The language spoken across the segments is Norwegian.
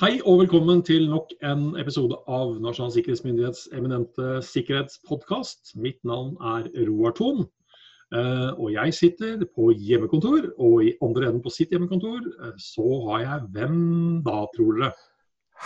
Hei og velkommen til nok en episode av Nasjonal sikkerhetsmyndighets eminente sikkerhetspodkast. Mitt navn er Roar Thon. Eh, og jeg sitter på hjemmekontor, og i andre enden på sitt hjemmekontor eh, så har jeg hvem da, tror dere?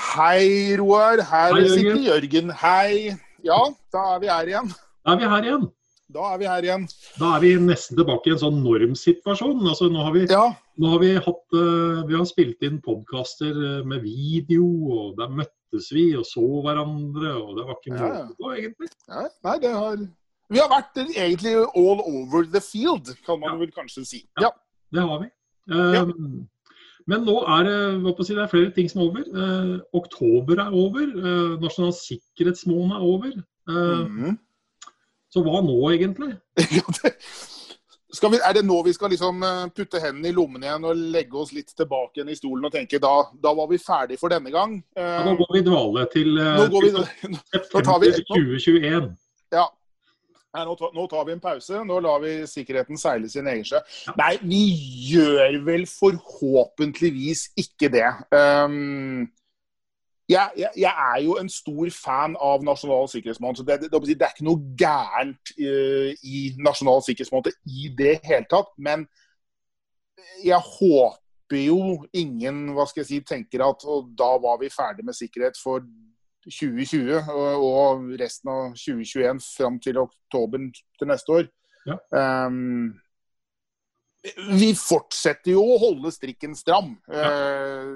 Hei, Roar. Her Hei, sitter Jørgen. Jørgen. Hei. Ja, da er vi her igjen. Da er vi her igjen. Da er vi her igjen. Da er vi nesten tilbake i en sånn normsituasjon. Altså, nå har vi, Ja, nå har vi, hatt, uh, vi har spilt inn podkaster med video, og der møttes vi og så hverandre, og det var ikke noe ja. på, egentlig. ja nei, det har Vi har vært egentlig all over the field, kan man vel kanskje si. Ja. Det har vi. Eh, Men nå er det, si, det er flere ting som er over. Eh, oktober er over. Eh, nasjonal sikkerhetsmåned er over. Eh, Mhm. Så hva nå, egentlig? Skal vi, er det nå vi skal liksom eh, putte hendene i lommene igjen og legge oss litt tilbake igjen i stolen og tenke da, da var vi ferdig for denne gang? Eh, Ja, nå går vi i dvale til eh, går vi, september vi- 2021. Ja. Nei, nå, nå tar vi en pause. Nå lar vi sikkerheten seile sin egen sjø. Nei, vi gjør vel forhåpentligvis ikke det. Um, jeg, jeg, jeg er jo en stor fan av Nasjonal sikkerhetsmåned. så Det, det, det er ikke noe gærent uh, i Nasjonal sikkerhetsmåned i det hele tatt. Men jeg håper jo ingen hva skal jeg si, tenker at og da var vi ferdig med sikkerhet for 2020 og, og resten av 2021 fram til oktober til neste år. Ja. Um, vi fortsetter jo å holde strikken stram. Eh,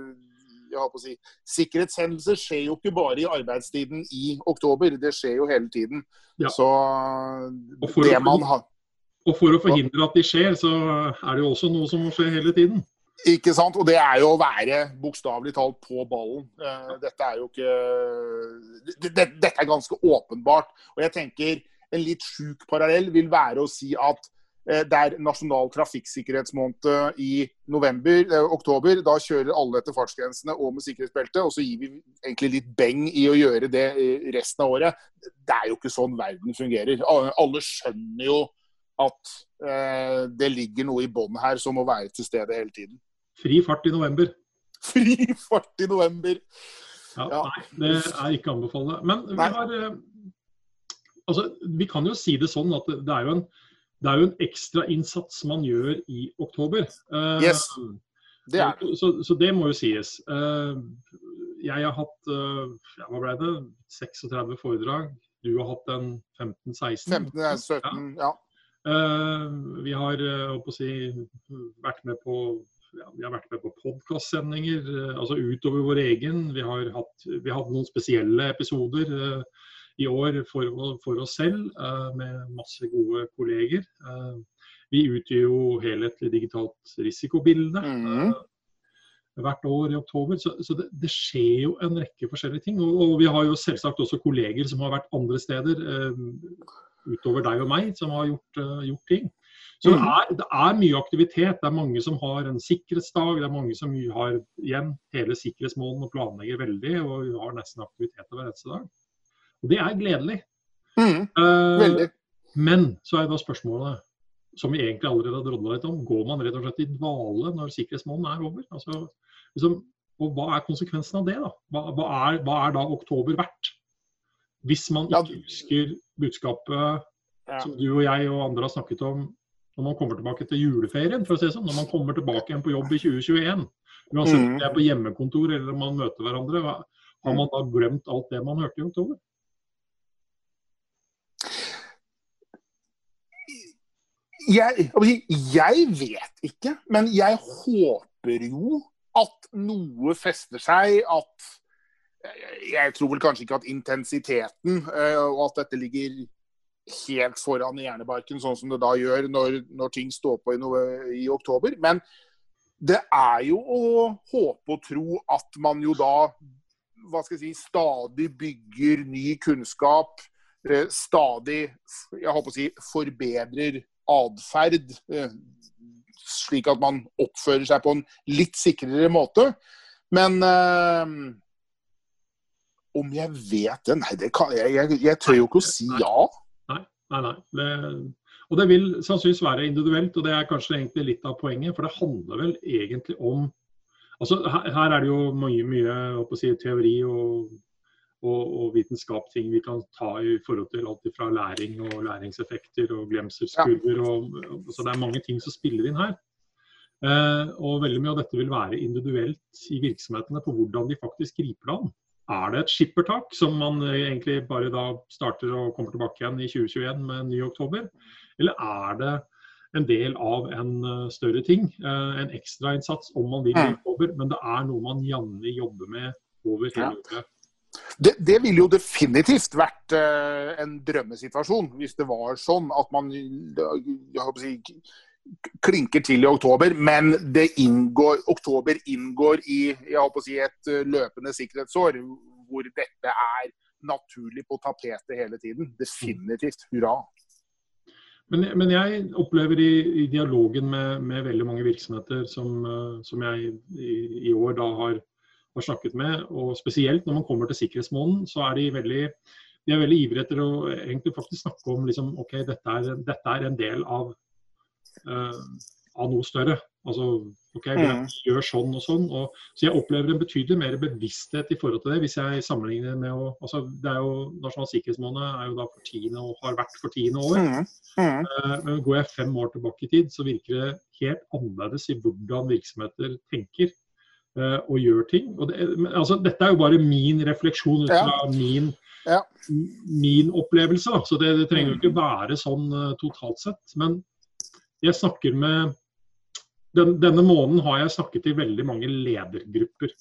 jeg har på å si. Sikkerhetshendelser skjer jo ikke bare i arbeidstiden i oktober, det skjer jo hele tiden. Ja. Så det man har Og for å forhindre at de skjer, så er det jo også noe som må skje hele tiden. Ikke sant? Og det er jo å være bokstavelig talt på ballen. Eh, Dette er jo ikke det- det- Dette er ganske åpenbart. Og jeg tenker en litt sjuk parallell vil være å si at det er nasjonal trafikksikkerhetsmåned i november, eh, oktober. Da kjører alle etter fartsgrensene og med sikkerhetsbelte, og så gir vi egentlig litt beng i å gjøre det eh, resten av året. Det er jo ikke sånn verden fungerer. Alle skjønner jo at eh, det ligger noe i bånn her som må være til stede hele tiden. Fri fart i november. Fri fart i november. Ja, Ja. Nei, det er ikke anbefalende. Men vi har eh, Altså, vi kan jo si det sånn at det er jo en, det er jo en ekstrainnsats man gjør i oktober. Uh, Yes, Det er det. Så, så det må jo sies. Uh, Jeg har hatt uh, ja, hva ble det, 36 foredrag. Du har hatt en 15-16. 15, 17, ja. Eh, Vi har si, vært med på ja, vi har vært med på podkastsendinger, altså utover vår egen. Vi har hatt, vi har hatt noen spesielle episoder i år for, for oss selv, eh, med masse gode kolleger. Eh, vi utgjør jo helhetlig digitalt risikobilde mm. eh, hvert år i oktober. Så, så det, det skjer jo en rekke forskjellige ting. Og, og vi har jo selvsagt også kolleger som har vært andre steder utover deg og meg, som har gjort, gjort ting. Så det, Mhm. er, det er mye aktivitet. Det er mange som har en sikkerhetsdag. Det er mange som har igjen hele sikkerhetsmålen og planlegger veldig. Og vi har nesten aktiviteter hver eneste dag. Og det er gledelig. Mm, Eh, Veldig. men så er da spørsmålet, som vi egentlig allerede har drodla litt om, går man rett og slett i dvale når sikkerhetsmåneden er over? Altså, liksom, og hva er konsekvensen av det? da? Hva, hva, er, hva er da oktober verdt? Hvis man Ja, ikke husker budskapet Ja. som du og jeg og andre har snakket om når man kommer tilbake til juleferien, for å si det sånn. Når man kommer tilbake igjen på jobb i 2021. Uansett om Mhm. det er på hjemmekontor eller om man møter hverandre. hva- Har man da glemt alt det man hørte i oktober? Jeg, jeg vet ikke, men jeg håper jo at noe fester seg. At Jeg tror vel kanskje ikke at intensiteten eh, og at dette ligger helt foran i hjernebarken, sånn som det da gjør når, når ting står på i, noe, i oktober. Men det er jo å håpe og tro at man jo da hva skal jeg si, stadig bygger ny kunnskap. eh, Stadig jeg håper å si, forbedrer atferd. eh, Slik at man oppfører seg på en litt sikrere måte. Men eh, om jeg vet det? Nei, det kan, jeg, jeg, jeg tør jo ikke å si ja. Nei, nei. Det, og det vil sannsynligvis være individuelt, og det er kanskje egentlig litt av poenget. For det handler vel egentlig om altså, her, her, er det jo mye, mye si, teori og, og, og vitenskapsting vi kan ta i forhold til alt fra læring og læringseffekter og glemselskurver. Ja. Og, så det er mange ting som spiller inn her. Eh, og veldig mye av dette vil være individuelt i virksomhetene på hvordan de faktisk griper det an. Er det et skippertak som man egentlig bare da starter og kommer tilbake igjen i 2021 med ny oktober? Eller er det en del av en eh, større ting. Eh, en ekstrainnsats om man vil i mm. oktober, men det er noe man gjerne jobber med over hele året. Det, det ville jo definitivt vært uh, en drømmesituasjon hvis det var sånn at man si, klinker til i oktober, men inngår, oktober inngår i si, et løpende sikkerhetsår hvor dette er naturlig på tapetet hele tiden. Definitivt. Hurra. Men, men, jeg opplever i, i dialogen med, med, veldig mange virksomheter som, eh, som jeg i, i, år da har, har, snakket med, og spesielt når man kommer til sikkerhetsmåneden, så er de veldig, de er veldig ivrige etter å egentlig faktisk snakke om liksom, ok, dette er, dette er en del av, uh, av noe større. Altså, ok, vi mm. gjør sånn og sånn. Og, så jeg opplever en betydelig mer bevissthet i forhold til det. Hvis jeg sammenligner med å altså, det er jo, Nasjonal sikkerhetsmåned er jo da for tiende og har vært for tiende år. Mm. Mm. Uh, går jeg fem år tilbake i tid, så virker det helt annerledes i hvordan virksomheter tenker og gjør ting. Og det, altså, dette er jo bare min refleksjon ut fra ja. min, ja. min opplevelse. Da. Så det, det trenger jo mm. ikke være sånn uh, totalt sett. Men jeg snakker med den, denne måneden har jeg snakket til veldig mange ledergrupper.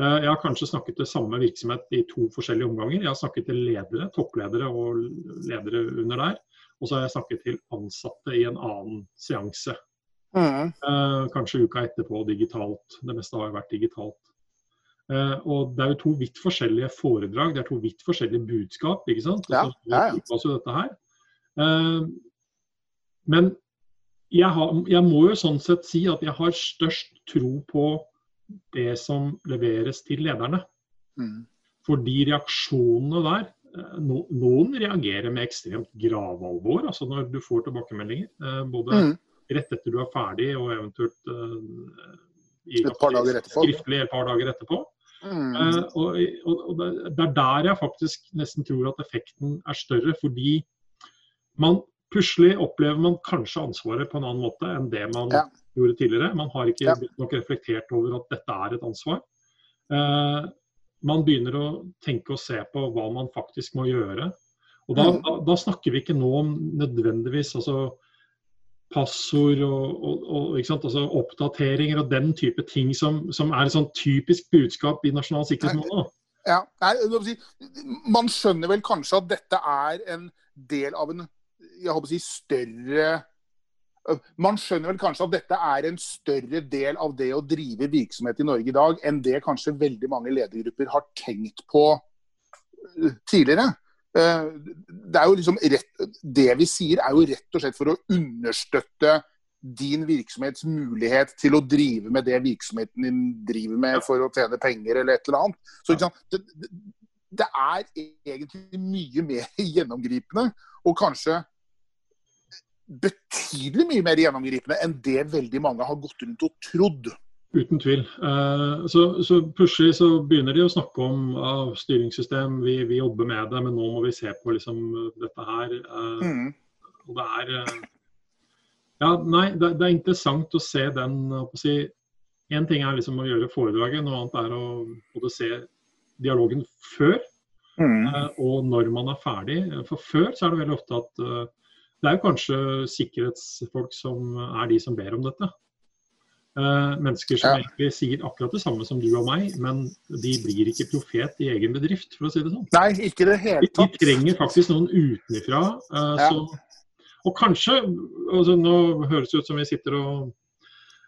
Eh, jeg har kanskje snakket til samme virksomhet i to forskjellige omganger. Jeg har snakket til ledere, toppledere og ledere under der. Og så har jeg snakket til ansatte i en annen seanse. Mm. Eh, kanskje uka etterpå digitalt. Det meste har jo vært digitalt. Eh, og Det er jo to vidt forskjellige foredrag, det er to vidt forskjellige budskap. ikke sant? Ja, ja, ja. Dette her. Men jeg, har, jeg, må jo sånn sett si at jeg har størst tro på det som leveres til lederne. Mm. Fordi reaksjonene der eh, no, Noen reagerer med ekstremt gravalvor, altså når du får tilbakemeldinger. Eh, både mm. Rett etter du er ferdig og eventuelt uh, i, et par dager etterpå. skriftlig et par dager etterpå. Mm. Uh, og, og, og, det er der jeg faktisk nesten tror at effekten er større, fordi man Plutselig opplever man kanskje ansvaret på en annen måte enn det man ja. gjorde tidligere. Man har ikke ja. nok reflektert over at dette er et ansvar. Uh, man begynner å tenke og se på hva man faktisk må gjøre. Og da, mm. da, da snakker vi ikke nå om nødvendigvis altså, passord og, og, og altså, oppdateringer og den type ting som, som er et sånn typisk budskap i Nasjonal sikkerhetsmåned. Ja, nei, man skjønner vel kanskje at dette er en del av en jeg håper å si, større man skjønner vel kanskje at dette er en større del av det å drive virksomhet i Norge i dag, enn det kanskje veldig mange ledergrupper har tenkt på tidligere. Det er jo liksom rett, det vi sier er jo rett og slett for å understøtte din virksomhets mulighet til å drive med det virksomheten din driver med for å tjene penger eller et eller annet. Så det, det er egentlig mye mer gjennomgripende. Og kanskje betydelig mye mer gjennomgripende enn det veldig mange har gått rundt og trodd. Uten tvil. Uh, så, så, plutselig så begynner de å snakke om uh, styringssystem, vi, vi, jobber med det, men nå må vi se på liksom, dette her. Uh, mm. Og det er Ja, nei, det, det, er interessant å se den å si, En ting er liksom å gjøre foredraget, noe annet er å både se dialogen før mm. og når man er ferdig. For før så er det veldig ofte at det er jo kanskje sikkerhetsfolk som er de som ber om dette. Uh, mennesker som ja. egentlig sier akkurat det samme som du og meg, men de blir ikke profet i egen bedrift, for å si det sånn. Nei, ikke det hele tatt. De, de trenger faktisk noen utenfra. Uh, ja. og kanskje altså, Nå høres det ut som vi sitter og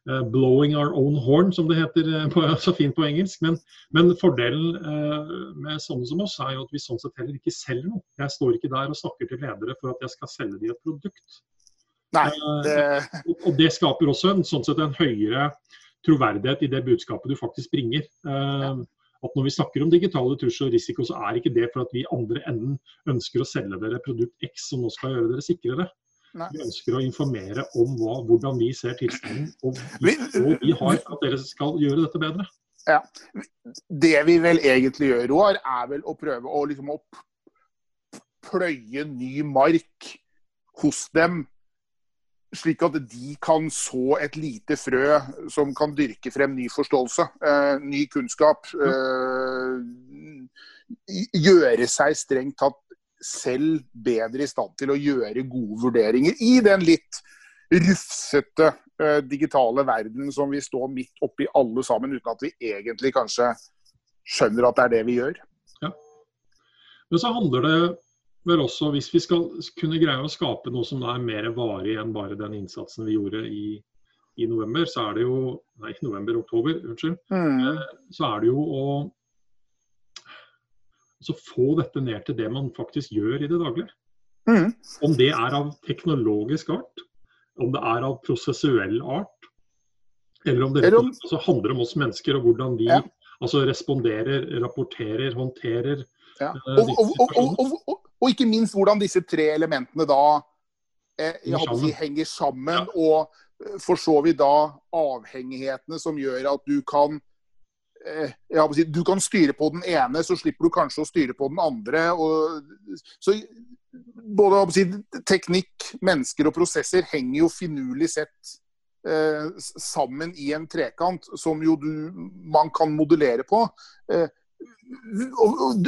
uh, 'blowing our own horn', som det heter uh, på, så fint på engelsk. Men, men fordelen med sånne som oss er jo at vi sånn sett heller ikke selger noe. Jeg står ikke der og snakker til ledere for at jeg skal selge dem et produkt. Nei, det... og, det skaper også en, sånn sett en høyere troverdighet i det budskapet du faktisk bringer. Ja. At når vi snakker om digitale trusler og risiko, så er ikke det for at vi andre enden ønsker å selge dere produkt X som nå skal gjøre dere sikrere. Nei. Vi ønsker å informere om hva, hvordan vi ser tilstanden, og, vi, og vi har at dere skal gjøre dette bedre. Ja. Det vi vel egentlig gjør, Roar, er vel å prøve å, liksom, å pløye ny mark hos dem slik at de kan så et lite frø som kan dyrke frem ny forståelse, eh, ny kunnskap. Eh, gjøre seg strengt tatt selv bedre i stand til å gjøre gode vurderinger i den litt rufsete eh, digitale verden som vi står midt oppi alle sammen, uten at vi egentlig kanskje skjønner at det er det vi gjør. Ja. Men så handler det vel også, hvis vi skal kunne greie å skape noe som er mer varig enn bare den innsatsen vi gjorde i, i november, så er det jo Nei, november, oktober, unnskyld. Mm. Eh, så er det jo å så få dette ned til det man faktisk gjør i det daglige. Mm. Om det er av teknologisk art, om det er av prosessuell art, eller om det om... altså, handler om oss mennesker og hvordan vi ja. altså, responderer, rapporterer, håndterer ja. uh, og, og, og, og ikke minst hvordan disse tre elementene da eh, si, henger sammen. Ja. Og eh, for så vidt da avhengighetene som gjør at du kan eh, si, Du kan styre på den ene, så slipper du kanskje å styre på den andre. Og, så både si, teknikk, mennesker og prosesser henger jo finurlig sett eh, sammen i en trekant som jo du, man kan modellere på.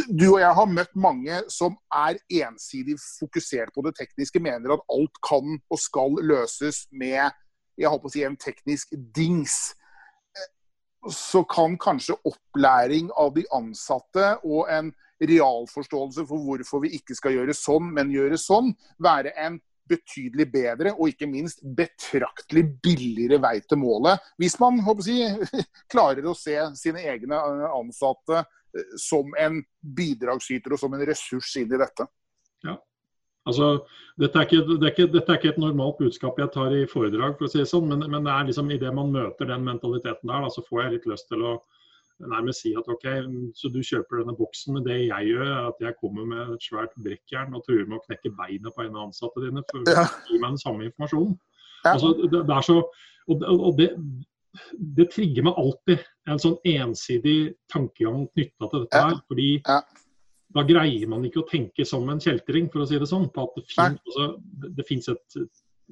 Du og jeg har møtt mange som er ensidig fokusert på det tekniske, mener at alt kan og skal løses med jeg håper å si, en teknisk dings. Så kan kanskje opplæring av de ansatte og en realforståelse for hvorfor vi ikke skal gjøre sånn, men gjøre sånn, være en betydelig bedre og ikke minst betraktelig billigere vei til målet. Hvis man håper si, klarer å se sine egne ansatte som en bidragsyter og som en ressurs inn i dette. Ja. Altså, dette er, ikke, det er ikke, dette er ikke et normalt budskap jeg tar i foredrag, for å si det sånn, men, men det er liksom idet man møter den mentaliteten der, da, så får jeg litt lyst til å nærmest si at OK, så du kjøper denne boksen, men det jeg gjør, er at jeg kommer med et svært brekkjern og truer med å knekke beinet på en av ansatte dine for å gi meg den samme informasjonen. Ja. Altså, det, det, er så, og, og det, det trigger meg alltid en sånn ensidig tankegang knytta til dette her. fordi ja. da greier man ikke å tenke som en kjeltring, for å si det sånn. på at Det, fin, altså, det finnes et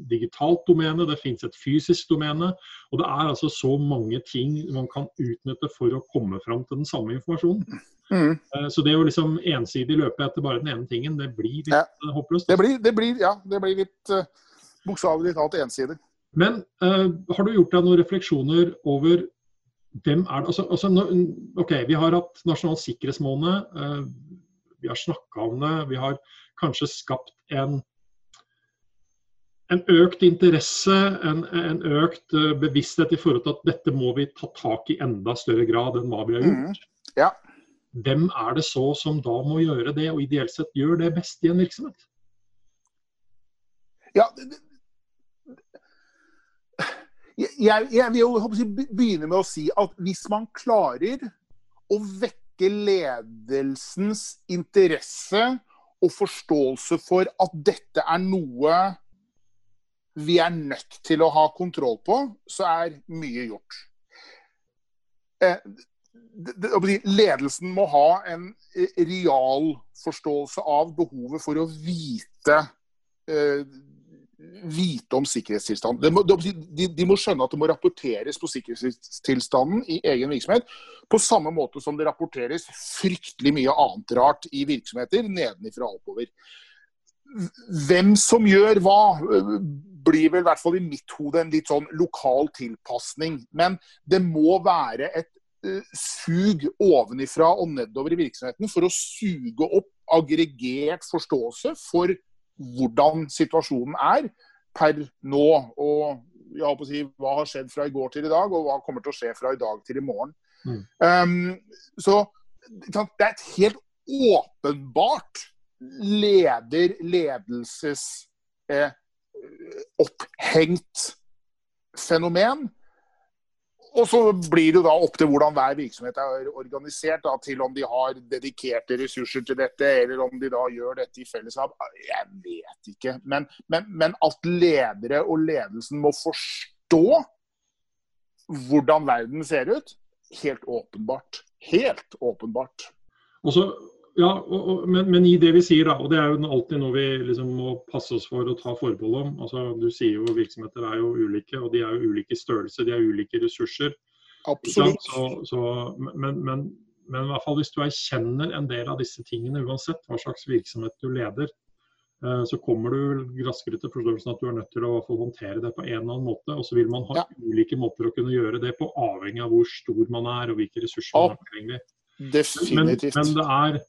digitalt domene, det finnes et fysisk domene. Og det er altså så mange ting man kan utnytte for å komme fram til den samme informasjonen. Mm. Eh, så det å liksom ensidig løpe etter bare den ene tingen, det blir litt ja. håpløst. Det blir, det blir, ja, det blir litt uh, bokstavelig talt ensidig. Men uh, har du gjort deg noen refleksjoner over hvem er det altså, altså, OK, vi har hatt nasjonal sikkerhetsmåned. Uh, vi har snakka om det. Vi har kanskje skapt en, en økt interesse, en, en økt uh, bevissthet i forhold til at dette må vi ta tak i enda større grad enn hva vi har gjort. Mm, ja. Hvem er det så som da må gjøre det, og ideelt sett gjør det best i en virksomhet? Ja, jeg, jeg, vil jo begynne med å si at hvis man klarer å vekke ledelsens interesse og forståelse for at dette er noe vi er nødt til å ha kontroll på, så er mye gjort. Eh, ledelsen må ha en real forståelse av behovet for å vite eh, vite om sikkerhetstilstanden. De, de, de, må skjønne at det må rapporteres på sikkerhetstilstanden i egen virksomhet. På samme måte som det rapporteres fryktelig mye annet rart i virksomheter nedenifra og oppover. Hvem som gjør hva, blir vel i hvert fall i mitt hode en litt sånn lokal tilpasning. Men det må være et uh, sug ovenifra og nedover i virksomheten for å suge opp aggregert forståelse for hvordan situasjonen er per nå. Og jeg håper å si, hva har skjedd fra i går til i dag, og hva kommer til å skje fra i dag til i morgen. Mm. Um, så det er et helt åpenbart leder-ledelses eh, opphengt fenomen. Og så blir det da opp til hvordan hver virksomhet er organisert, da, til om de har dedikerte ressurser til dette, eller om de da gjør dette i fellesskap. Jeg vet ikke. Men, men, men at ledere og ledelsen må forstå hvordan verden ser ut, helt åpenbart. Helt åpenbart. Og så ja, og, og, men, men, i det vi sier, da, og det er jo alltid noe vi liksom må passe oss for å ta forbehold om. altså Du sier jo virksomheter er jo ulike, og de er jo ulike størrelser, de er ulike ressurser. Absolutt. Så, så, men, men, men, i hvert fall hvis du erkjenner en del av disse tingene, uansett hva slags virksomhet du leder, eh, så kommer du raskere til forståelsen at du er nødt til å håndtere det på en eller annen måte. Og så vil man ha ja. ulike måter å kunne gjøre det på, avhengig av hvor stor man er og hvilke ressurser man har tilgjengelig. Definitivt. Men, men, det er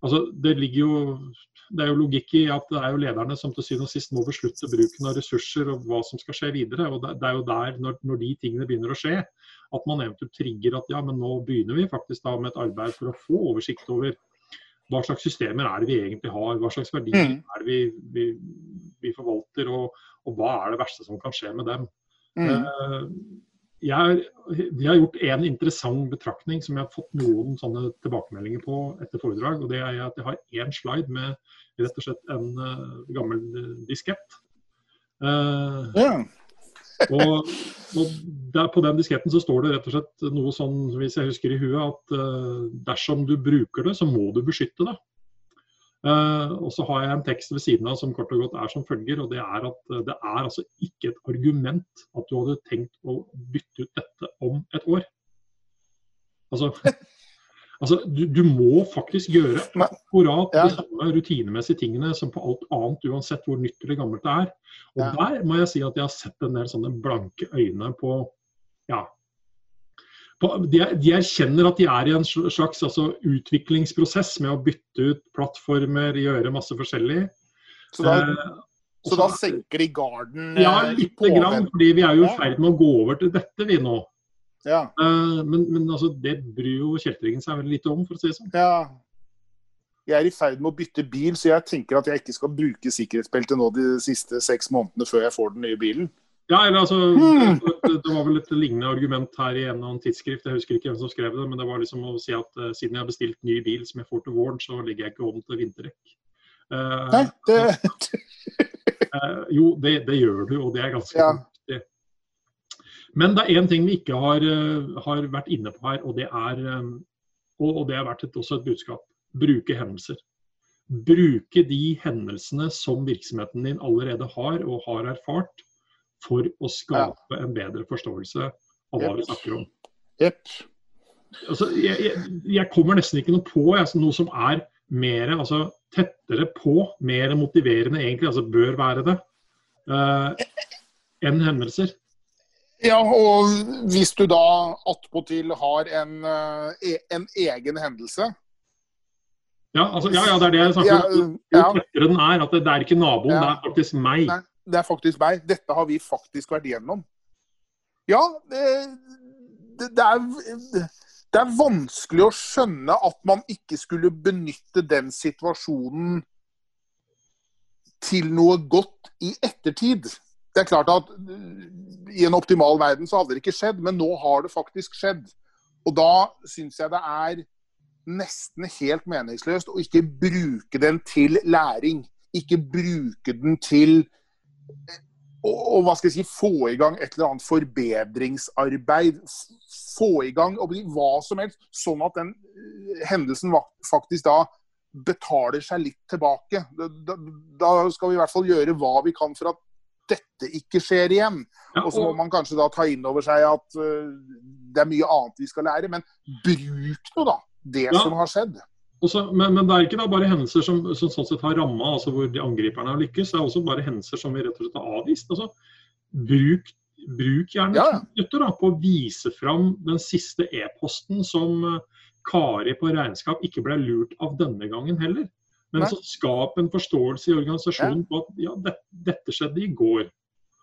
Altså, det jo det er jo logikk i at det er jo lederne som til syvende og sist må beslutte bruken av ressurser og hva som skal skje videre. og Det er jo der, når, når, de tingene begynner å skje, at man eventuelt trigger at ja, men nå begynner vi faktisk da med et arbeid for å få oversikt over hva slags systemer er det vi egentlig har, hva slags verdier mm. er det vi, vi, vi forvalter, og, og, hva er det verste som kan skje med dem. Mm. Uh, jeg, de har gjort en interessant betraktning som jeg har fått noen sånne tilbakemeldinger på etter foredrag. og Det er at jeg har én slide med rett og slett en uh, gammel diskett. Uh, ja. og, og der, På den disketten så står det rett og slett noe sånn, hvis jeg husker i huet, at uh, dersom du bruker det, så må du beskytte det. Uh, og så har jeg en tekst ved siden av som kort og godt er som følger. og Det er at uh, det er altså ikke et argument at du hadde tenkt å bytte ut dette om et år. Altså, altså du, du, må faktisk gjøre akkurat de samme rutinemessige tingene som på alt annet, uansett hvor nytt eller gammelt det er. Og der må jeg si at jeg har sett en del sånne blanke øyne på ja, de, de, erkjenner at de er i en slags altså, utviklingsprosess med å bytte ut plattformer, gjøre masse forskjellig. Så da, eh, så da senker de garden? Ja, eh, lite grann. fordi vi er jo i ferd med å gå over til dette, vi nå. Ja. Eh, men, men altså, det bryr jo kjeltringen seg veldig lite om, for å si det sånn. Ja. Jeg er i ferd med å bytte bil, så jeg tenker at jeg ikke skal bruke sikkerhetsbeltet nå de siste seks månedene før jeg får den nye bilen. Ja, eller altså, hmm. Det var vel et lignende argument her i en eller annen tidsskrift, jeg husker ikke hvem som skrev det. Men det var liksom å si at uh, siden jeg har bestilt ny bil som jeg får til våren, så legger jeg ikke om til vinterdekk. Uh, Nei, det... uh, jo, det, det, gjør du, og det er ganske ja. viktig. Men det er én ting vi ikke har, har, vært inne på her, og det er, og, og det har vært et, også et budskap. Bruke hendelser. Bruke de hendelsene som virksomheten din allerede har og har erfart for å skape ja. en bedre forståelse av hva yep. vi snakker om. Yep. Altså, jeg, jeg, jeg, kommer nesten ikke noe på jeg, noe som er mer, altså, tettere på, mer motiverende egentlig, altså bør være det, uh, enn hendelser. Ja, og hvis du da attpåtil har en, uh, en egen hendelse ja, altså, ja, ja, det er det jeg snakker om. Jo tettere den er. at det, det er ikke naboen, det er faktisk meg. Nei det er faktisk meg. Dette har vi faktisk vært igjennom. Ja, det, det, er, det er vanskelig å skjønne at man ikke skulle benytte den situasjonen til noe godt i ettertid. Det er klart at i en optimal verden så hadde det ikke skjedd, men nå har det faktisk skjedd. Og da syns jeg det er nesten helt meningsløst å ikke bruke den til læring. Ikke bruke den til og, og, hva skal jeg si, få i gang et eller annet forbedringsarbeid. Få i gang hva som helst, sånn at den eh, hendelsen faktisk da betaler seg litt tilbake. Da, da, skal vi i hvert fall gjøre hva vi kan for at dette ikke skjer igjen. Ja, og... og så må man kanskje da ta inn over seg at uh, det er mye annet vi skal lære, men bruk nå da det ja. som har skjedd. Også, men, men, det er ikke da bare hendelser som, som sånn sett har ramma, altså hvor de angriperne har lykkes. Det er også bare hendelser som vi rett og slett har avvist. Altså, bruk, bruk gjerne ja. minutter da, på å vise fram den siste e-posten som uh, Kari på regnskap ikke ble lurt av denne gangen heller. Men så skap en forståelse i organisasjonen ja. på at ja, det, dette skjedde i går.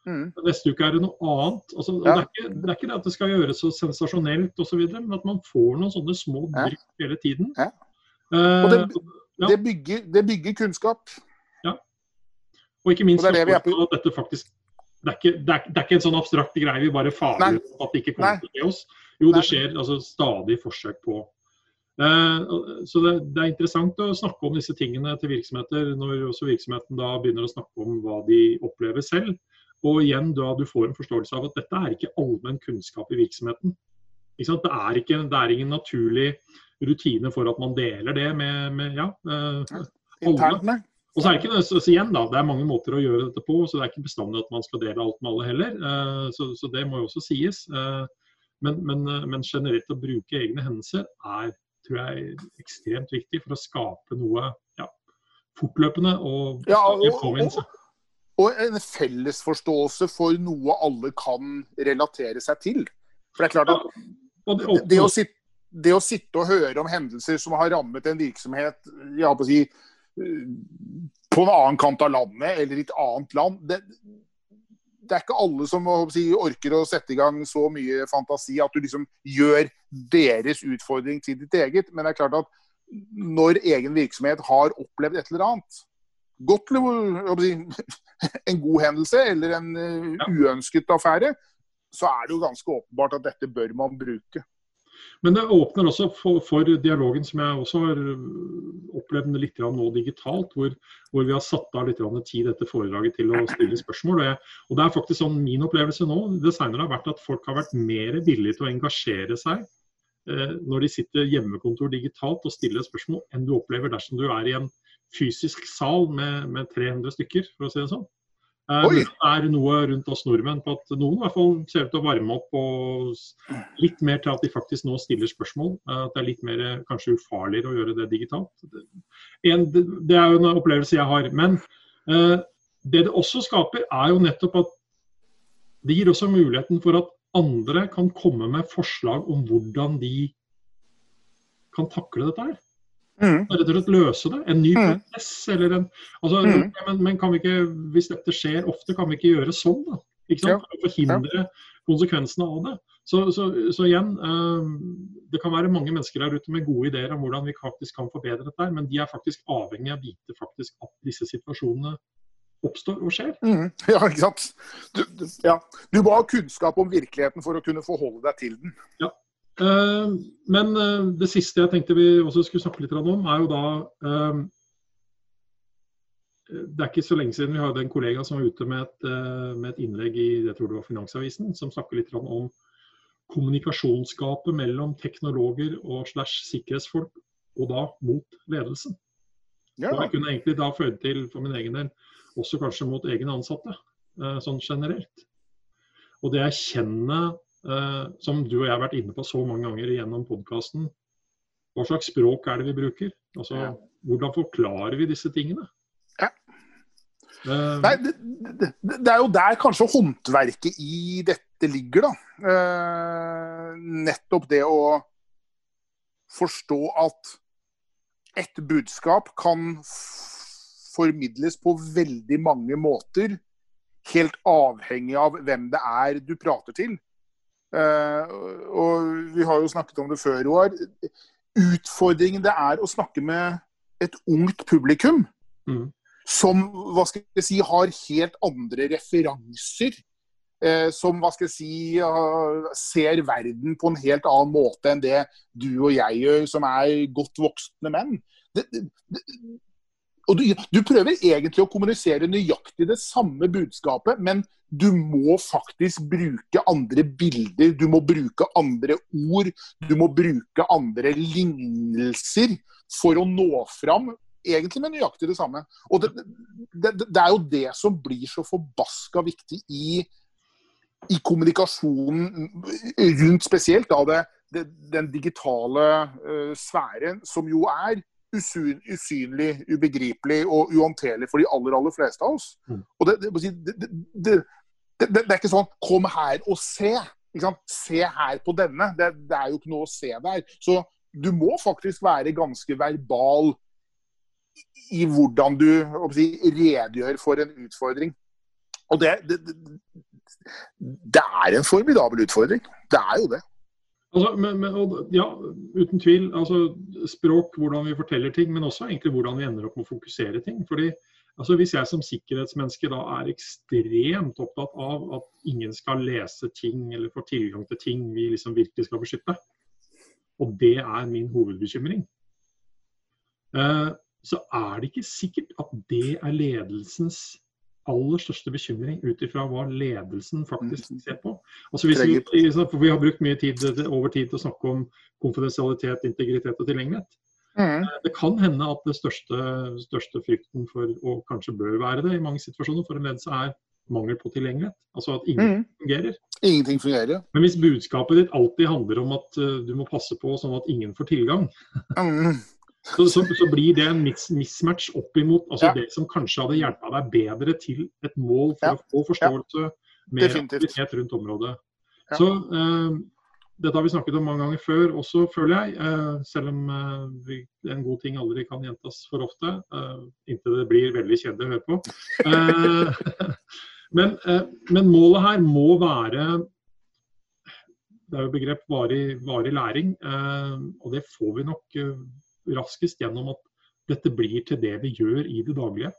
Mm. Neste uke er det noe annet. Altså, ja. det, er ikke, det, er ikke, det at det skal gjøres så sensasjonelt osv., men at man får noen sånne små drypp hele tiden. Ja. Og det, ja. det, bygger, det, bygger, kunnskap. Ja. Og ikke minst og det det at dette faktisk det, er ikke, det, er, det er ikke en sånn abstrakt greie vi bare farer ut at det ikke kommer til å gi oss. Jo, det skjer altså, stadig forsøk på. Eh, så det, det, er interessant å snakke om disse tingene til virksomheter når også virksomheten da begynner å snakke om hva de opplever selv. Og igjen da du får en forståelse av at dette er ikke allmenn kunnskap i virksomheten. Det er, ikke, det, er ingen naturlig rutine for at man deler det med, med ja, eh, alle. Og så er det ikke så, så igjen da, det er mange måter å gjøre dette på, så det er ikke bestandig at man skal dele alt med alle heller. Eh, så, så, det må jo også sies. Eh, men, men, men, generelt å bruke egne hendelser er tror jeg, ekstremt viktig for å skape noe ja, fortløpende og, ja, og, og, og en fellesforståelse for noe alle kan relatere seg til. For det er klart at det, det, å sitte, det, å sitte, og høre om hendelser som har rammet en virksomhet ja, på å si, på en annen kant av landet eller i et annet land. Det, det er ikke alle som si, orker å sette i gang så mye fantasi at du liksom gjør deres utfordring til ditt eget. Men det er klart at når egen virksomhet har opplevd et eller annet, godt si, en god hendelse eller en eh, uønsket affære, så er det jo ganske åpenbart at dette bør man bruke. Men det åpner også for, for, dialogen som jeg også har opplevd litt nå digitalt, hvor, hvor, vi har satt av litt tid etter foredraget til å stille spørsmål. Og, jeg, og det er faktisk sånn Min opplevelse nå det senere har vært at folk har vært mer villige til å engasjere seg eh, når de sitter hjemmekontor digitalt og stiller spørsmål, enn du opplever dersom du er i en fysisk sal med, med 300 stykker, for å si det sånn. Eh. Det er noe rundt oss nordmenn på at noen i hvert fall ser ut til å varme opp og litt mer til at de faktisk nå stiller spørsmål. Eh, at det er litt mer kanskje ufarligere å gjøre det digitalt. Det er jo en opplevelse jeg har. Men eh, det det også skaper, er jo nettopp at det gir også muligheten for at andre kan komme med forslag om hvordan de kan takle dette her. Mm. Rett og slett løse det. En ny mm. prosess eller en altså, mm. men, men, kan vi ikke, hvis dette skjer ofte, kan vi ikke gjøre sånn? da? Ikke sant? For å ja. konsekvensene av det. Så, så, så igjen, um, det kan være mange mennesker der ute med gode ideer om hvordan vi faktisk kan forbedre dette, men de er faktisk avhengig av å vite faktisk at disse situasjonene oppstår og skjer. Mm, ja, ikke sant. Du, du, ja. du må ha kunnskap om virkeligheten for å kunne forholde deg til den. Ja, men eh, det siste jeg tenkte vi også skulle snakke litt om, er jo da eh, Det er ikke så lenge siden vi hadde en kollega som var ute med et, med et innlegg i jeg tror det var Finansavisen, som snakker litt om kommunikasjonsgapet mellom teknologer og slash sikkerhetsfolk, og da mot ledelsen. Ja. Og jeg kunne egentlig da føde til for min egen del også kanskje mot egne ansatte, sånn generelt. Og det erkjenne Eh, som du og jeg har vært inne på så mange ganger gjennom podkasten. Hva slags språk er det vi bruker? Altså, ja. Hvordan forklarer vi disse tingene? Ja. Uh, Nei, det, det, det, er jo der kanskje håndverket i dette ligger, da. Uh, nettopp det å forstå at et budskap kan formidles på veldig mange måter. Helt avhengig av hvem det er du prater til. Uh, og vi har jo snakket om det før, Roar. Utfordringen det er å snakke med et ungt publikum. Mm. Som hva skal jeg si, har helt andre referanser. Uh, som hva skal jeg si, ser verden på en helt annen måte enn det du og jeg gjør, som er godt voksne menn. Det, det, og du, du, prøver egentlig å kommunisere nøyaktig det samme budskapet, men du må faktisk bruke andre bilder, du må bruke andre ord, du må bruke andre lignelser for å nå fram. Egentlig med nøyaktig det samme. Og det, det, det er jo det som blir så forbaska viktig i, i kommunikasjonen rundt spesielt da det, den digitale uh, sfæren, som jo er usynlig, ubegripelig og uhåndterlig for de aller aller fleste av oss. Mm. Og det, det, det, det, er ikke sånn 'kom her og se'. Se her på denne. Det, er jo ikke noe å se der. Så du må faktisk være ganske verbal i hvordan du si, redegjør for en utfordring. Og det, det, det, er en formidabel utfordring. Det er jo det. Altså, men, men, ja, uten tvil. Altså, språk, hvordan vi forteller ting, men også egentlig hvordan vi ender opp med å fokusere ting. Fordi Altså Hvis jeg som sikkerhetsmenneske da er ekstremt opptatt av at ingen skal lese ting eller få tilgang til ting vi liksom virkelig skal beskytte, og det er min hovedbekymring, eh, så er det ikke sikkert at det er ledelsens aller største bekymring ut ifra hva ledelsen faktisk Mm. ser på. Altså hvis vi, for vi har brukt mye tid over tid til å snakke om konfidensialitet, integritet og tilgjengelighet. Mm. Det kan hende at det største, største frykten for, og kanskje bør være det i mange situasjoner, for en ledelse er mangel på tilgjengelighet. Altså at ingen Mm. fungerer. Ingenting fungerer. ja. Men hvis budskapet ditt alltid handler om at uh, du må passe på sånn at ingen får tilgang, Mm. Så, så, så blir det en mis mismatch opp imot altså Ja. det som kanskje hadde hjulpet deg bedre til et mål for Ja. å få forståelse, mer Definitivt. aktivitet rundt området. Ja. Så uh, dette har vi snakket om mange ganger før også, føler jeg. Uh, selv om uh, vi, en god ting aldri kan gjentas for ofte. Inntil det blir veldig kjedelig å høre på. Men, men, målet her må være Det er jo begrep varig, varig læring. og det får vi nok raskest gjennom at dette blir til det vi gjør i det daglige.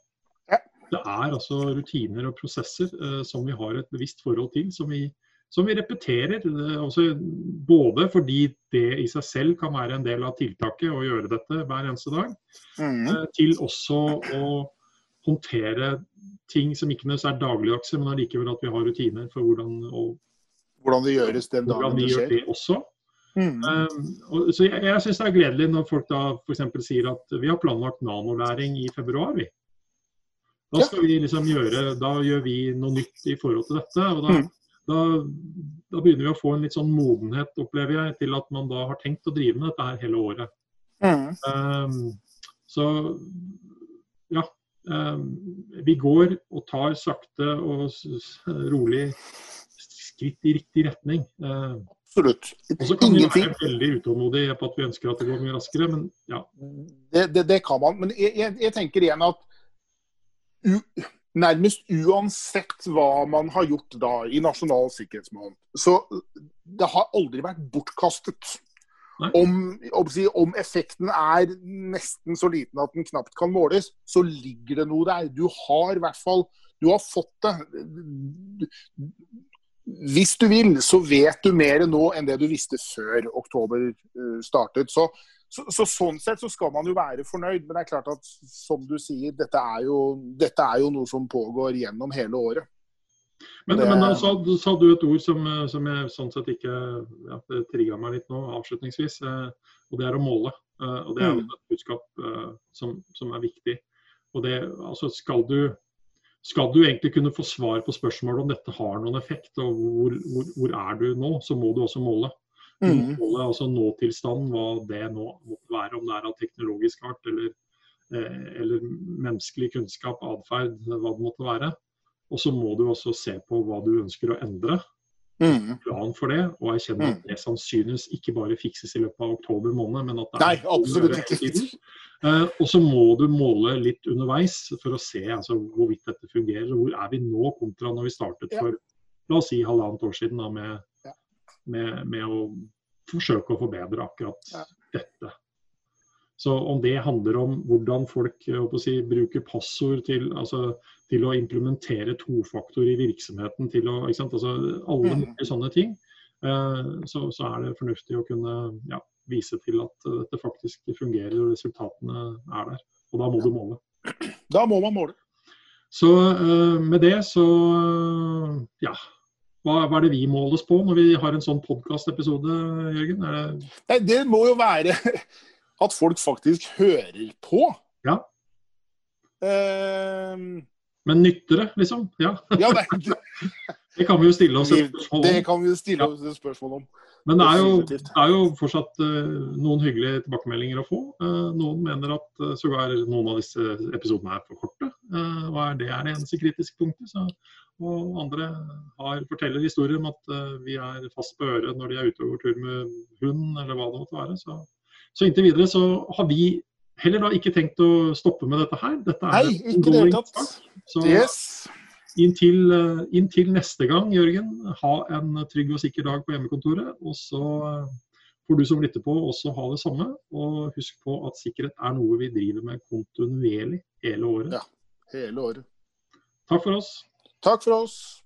Ja. Det er altså rutiner og prosesser som vi har et bevisst forhold til. som vi som vi repeterer. Også både fordi det i seg selv kan være en del av tiltaket å gjøre dette hver eneste dag, Mm. til også å håndtere ting som ikke nødvendigvis er dagligdagse, men allikevel at vi har rutiner for hvordan, og, Hvordan det gjøres den dagen det gjør skjer. det også. Mm. Um, så jeg, jeg syns det er gledelig når folk da f.eks. sier at vi har planlagt nanolæring i februar. vi. Da skal vi liksom gjøre, da gjør vi noe nytt i forhold til dette. og da Mm. da, da begynner vi å få en litt sånn modenhet, opplever jeg, til at man da har tenkt å drive med dette her hele året. Mm. Um, så ja. Um, vi går og tar sakte og rolig skritt i riktig retning. Uh, Absolutt. og så kan vi være veldig utålmodige på at vi ønsker at det går mye raskere, men ja. Det, det, det kan man. Men jeg, jeg, jeg tenker igjen at u, nærmest uansett hva man har gjort da i Nasjonal sikkerhetsmål, så det har aldri vært bortkastet. Om, om, om effekten er nesten så liten at den knapt kan måles, så ligger det noe der. Du har i hvert fall Du har fått det. Hvis du vil, så vet du mer nå enn det du visste før oktober eh, startet. Så, så, så Sånn sett så skal man jo være fornøyd, men det er klart at som du sier, dette er jo, dette er jo noe som pågår gjennom hele året. Men, Det- men da sa, sa du et ord som, eh, som jeg sånn sett ikke ja, trigga meg litt nå, avslutningsvis. Eh, og det er å måle. Og det er jo Mm. et budskap som, som er viktig. Og det, altså skal du skal du egentlig kunne få svar på spørsmålet om dette har noen effekt, og hvor, hvor, hvor er du nå, så må du også måle. Mm. måle altså nåtilstanden, hva det nå måtte være, om det er av teknologisk art eller, eh, eller menneskelig kunnskap, atferd, hva det måtte være. Og så må du også se på hva du ønsker å endre, Mm. plan for det, og erkjenne at det sannsynligvis ikke bare fikses i løpet av oktober måned, men at det Nei, er absolutt ikke. Eh, og så må du måle litt underveis for å se altså, hvorvidt dette fungerer. Hvor er vi nå kontra når vi startet for la oss si halvannet år siden da, med, med, med å forsøke å forbedre akkurat dette. Så om det handler om hvordan folk si, bruker passord til, altså, til å implementere tofaktor i virksomheten, til å? Altså, alle Mhm. mulige sånne ting, eh, så, så er det fornuftig å kunne ja, vise til at eh, dette faktisk fungerer og resultatene er der. Og da må du måle. Da må man måle. Så eh, med det så ja. Hva, hva er det vi måles på når vi har en sånn podkastepisode, Jørgen? Det, Nei, det må jo være at folk faktisk hører på. Ja. Ehm, men nytter det, liksom? Ja. ja, det, Det kan vi jo stille oss et spørsmål om. det kan vi jo stille oss et spørsmål om. Men det er jo, det er jo fortsatt uh, noen hyggelige tilbakemeldinger å få. Uh, noen mener at uh, sågar noen av disse episodene er for korte. og er det er det eneste kritiske punktet. Så, og andre har, forteller historier om at vi er fast på øret når de er ute og går tur med hund, eller hva det måtte være. Så, så inntil videre så har vi heller da ikke tenkt å stoppe med dette her. Dette er Nei, ikke det hele tatt. Så Yes. inntil, eh, inntil neste gang, Jørgen, ha en trygg og sikker dag på hjemmekontoret. Og så eh, får du som lytter på også ha det samme. Og husk på at sikkerhet er noe vi driver med kontinuerlig hele året. Ja. Hele året. Takk for oss. Takk for oss.